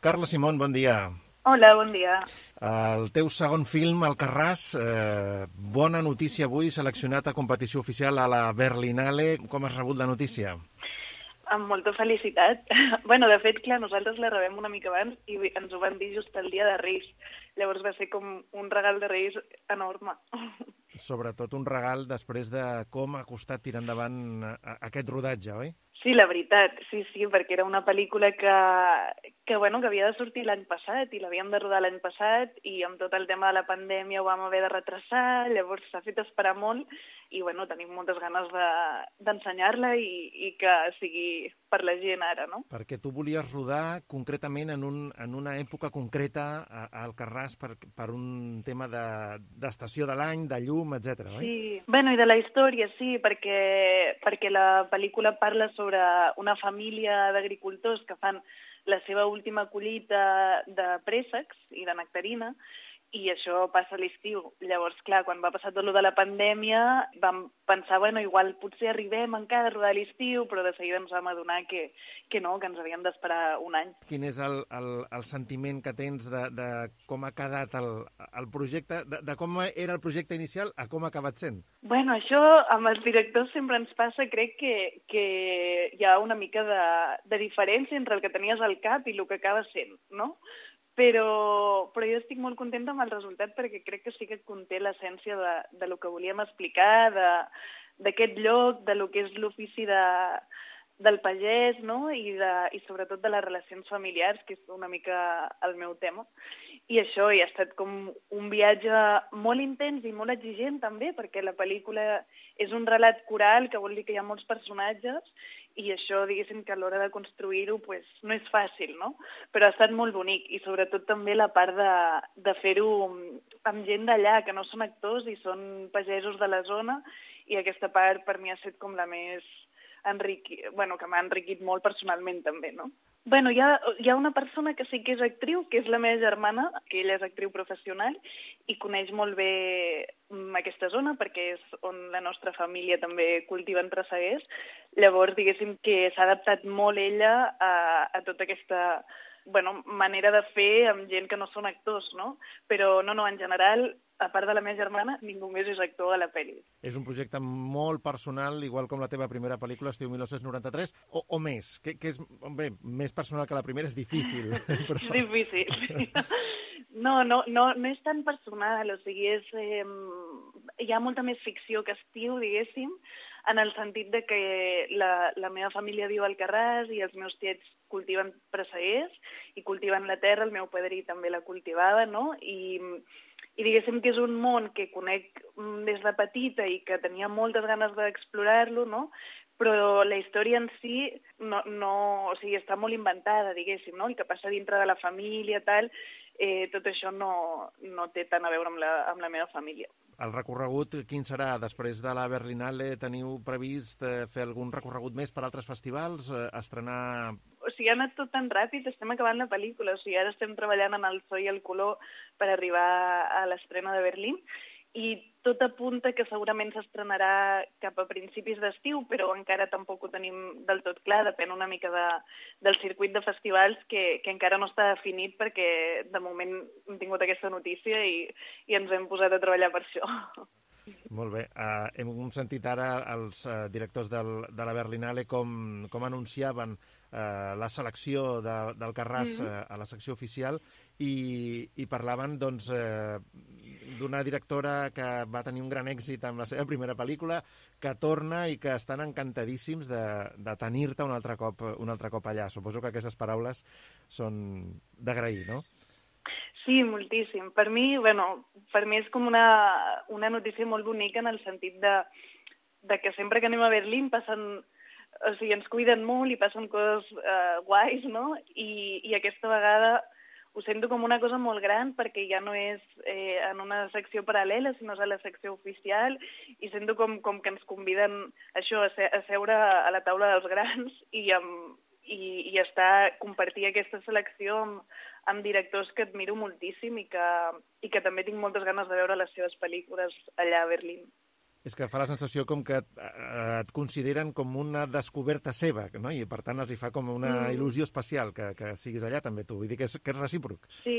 Carla Simón, bon dia. Hola, bon dia. El teu segon film, El Carràs, eh, bona notícia avui, seleccionat a competició oficial a la Berlinale. Com has rebut la notícia? Amb molta felicitat. bueno, de fet, clar, nosaltres la rebem una mica abans i ens ho van dir just el dia de Reis. Llavors va ser com un regal de Reis enorme. Sobretot un regal després de com ha costat tirar endavant aquest rodatge, oi? Sí, la veritat, sí, sí, perquè era una pel·lícula que, que, bueno, que havia de sortir l'any passat i l'havíem de rodar l'any passat i amb tot el tema de la pandèmia ho vam haver de retrasar, llavors s'ha fet esperar molt i bueno, tenim moltes ganes d'ensenyar-la de, i, i que sigui per la gent ara, no? Perquè tu volies rodar concretament en, un, en una època concreta al Carràs per, per un tema d'estació de, de l'any, de llum, etc. oi? Sí, bueno, i de la història, sí, perquè, perquè la pel·lícula parla sobre una família d'agricultors que fan la seva última collita de préssecs i de nectarina, i això passa a l'estiu. Llavors, clar, quan va passar tot lo de la pandèmia, vam pensar, bueno, igual potser arribem encara a rodar l'estiu, però de seguida ens vam adonar que, que no, que ens havíem d'esperar un any. Quin és el, el, el sentiment que tens de, de com ha quedat el, el projecte, de, de com era el projecte inicial a com ha acabat sent? Bueno, això amb els directors sempre ens passa, crec que, que hi ha una mica de, de diferència entre el que tenies al cap i el que acaba sent, no? Però, però jo estic molt contenta amb el resultat perquè crec que sí que conté l'essència de, de lo que volíem explicar, d'aquest lloc, de lo que és l'ofici de, del pagès, no? I, de, i sobretot de les relacions familiars, que és una mica el meu tema. I això hi ha estat com un viatge molt intens i molt exigent també, perquè la pel·lícula és un relat coral, que vol dir que hi ha molts personatges, i això, diguéssim, que a l'hora de construir-ho pues, no és fàcil, no? Però ha estat molt bonic i sobretot també la part de, de fer-ho amb gent d'allà, que no són actors i són pagesos de la zona i aquesta part per mi ha estat com la més enriqui... bueno, que m'ha enriquit molt personalment també, no? Bueno, hi ha, hi ha una persona que sí que és actriu, que és la meva germana, que ella és actriu professional i coneix molt bé mm, aquesta zona perquè és on la nostra família també cultiva entre seguers. Llavors, diguéssim que s'ha adaptat molt ella a, a tota aquesta bueno, manera de fer amb gent que no són actors, no? Però no, no, en general a part de la meva germana, ningú més és actor a la pel·li. És un projecte molt personal, igual com la teva primera pel·lícula, estiu 1993, o, o més? Que, que és, bé, més personal que la primera és difícil. Però... És difícil. No, no, no, no és tan personal, o sigui, és, eh, hi ha molta més ficció que estiu, diguéssim, en el sentit de que la, la meva família viu al Carràs i els meus tiets cultiven presseguers i cultiven la terra, el meu padrí també la cultivava, no? I i diguéssim que és un món que conec mm, des de petita i que tenia moltes ganes d'explorar-lo, no? però la història en si no, no, o sigui, està molt inventada, diguéssim, no? el que passa dintre de la família, tal, eh, tot això no, no té tant a veure amb la, amb la meva família. El recorregut, quin serà? Després de la Berlinale teniu previst eh, fer algun recorregut més per altres festivals, eh, estrenar o sigui, ha anat tot tan ràpid, estem acabant la pel·lícula, o sigui, ara estem treballant en el so i el color per arribar a l'estrena de Berlín, i tot apunta que segurament s'estrenarà cap a principis d'estiu, però encara tampoc ho tenim del tot clar, depèn una mica de, del circuit de festivals que, que encara no està definit perquè de moment hem tingut aquesta notícia i, i ens hem posat a treballar per això. Molt bé. Uh, hem sentit ara els uh, directors del, de la Berlinale com, com anunciaven uh, la selecció de, del Carràs mm -hmm. uh, a la secció oficial i, i parlaven doncs, uh, d'una directora que va tenir un gran èxit amb la seva primera pel·lícula, que torna i que estan encantadíssims de, de tenir-te un, altre cop, un altre cop allà. Suposo que aquestes paraules són d'agrair, no? Sí, moltíssim. Per mi, bueno, per mi és com una, una notícia molt bonica en el sentit de, de que sempre que anem a Berlín passen o sigui, ens cuiden molt i passen coses eh, guais, no? I, I aquesta vegada ho sento com una cosa molt gran perquè ja no és eh, en una secció paral·lela, sinó és a la secció oficial i sento com, com que ens conviden això, a, se, a seure a la taula dels grans i, amb, i, i estar, compartir aquesta selecció amb, amb directors que admiro moltíssim i que, i que també tinc moltes ganes de veure les seves pel·lícules allà a Berlín. És que fa la sensació com que eh, et consideren com una descoberta seva, no? i per tant els hi fa com una mm. il·lusió especial que, que siguis allà també tu. Vull dir que és, que és recíproc. Sí,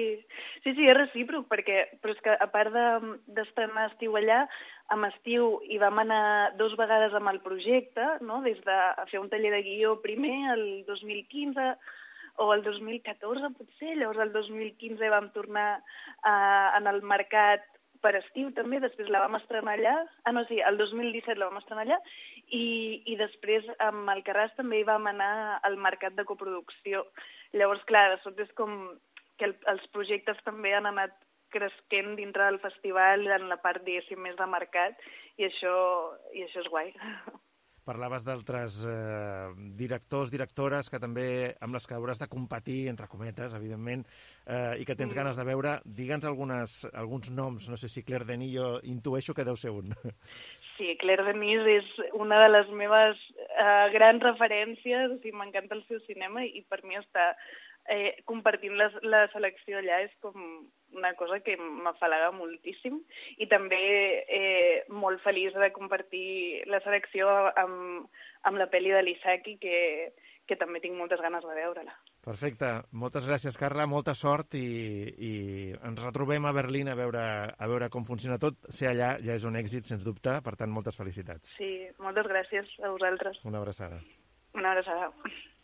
sí, sí, és recíproc, perquè, però és que a part d'estrenar de, estiu allà, amb estiu hi vam anar dos vegades amb el projecte, no? des de fer un taller de guió primer, el 2015, o el 2014 potser, llavors el 2015 vam tornar uh, en el mercat per estiu també, després la vam estrenar allà, ah no, sí, el 2017 la vam estrenar allà, i, i després amb el Carràs també hi vam anar al mercat de coproducció. Llavors, clar, de sobte és com que el, els projectes també han anat cresquent dintre del festival en la part, diguéssim, més de mercat, i això, i això és guai. Parlaves d'altres eh, directors, directores, que també amb les que hauràs de competir, entre cometes, evidentment, eh, i que tens mm. ganes de veure. Digue'ns alguns noms, no sé si Claire Denis, jo intueixo que deu ser un. Sí, Claire Denis és una de les meves eh, grans referències, o sigui, m'encanta el seu cinema i per mi està eh, compartint la, la selecció allà és com una cosa que m'afalaga moltíssim i també eh, molt feliç de compartir la selecció amb, amb la pel·li de l'Isaki que, que també tinc moltes ganes de veure-la. Perfecte. Moltes gràcies, Carla. Molta sort i, i ens retrobem a Berlín a veure, a veure com funciona tot. Ser allà ja és un èxit, sens dubte. Per tant, moltes felicitats. Sí, moltes gràcies a vosaltres. Una abraçada. Una abraçada.